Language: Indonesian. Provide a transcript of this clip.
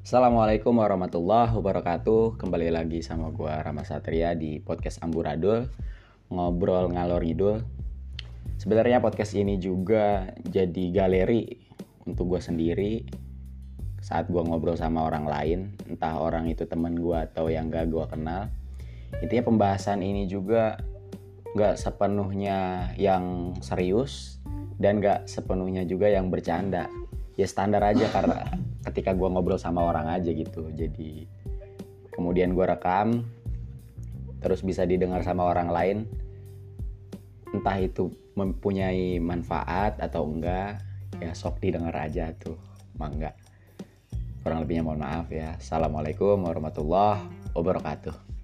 Assalamualaikum warahmatullahi wabarakatuh. Kembali lagi sama gue Rama Satria di podcast Amburadul Ngobrol ngalor ngidul. Sebenarnya podcast ini juga jadi galeri untuk gue sendiri Saat gue ngobrol sama orang lain Entah orang itu temen gue atau yang gak gue kenal. Intinya pembahasan ini juga gak sepenuhnya yang serius Dan gak sepenuhnya juga yang bercanda. Ya standar aja karena ketika gue ngobrol sama orang aja gitu. Jadi kemudian gue rekam terus bisa didengar sama orang lain entah itu mempunyai manfaat atau enggak ya sok didengar aja tuh mangga. Kurang lebihnya mohon maaf ya. Assalamualaikum warahmatullahi wabarakatuh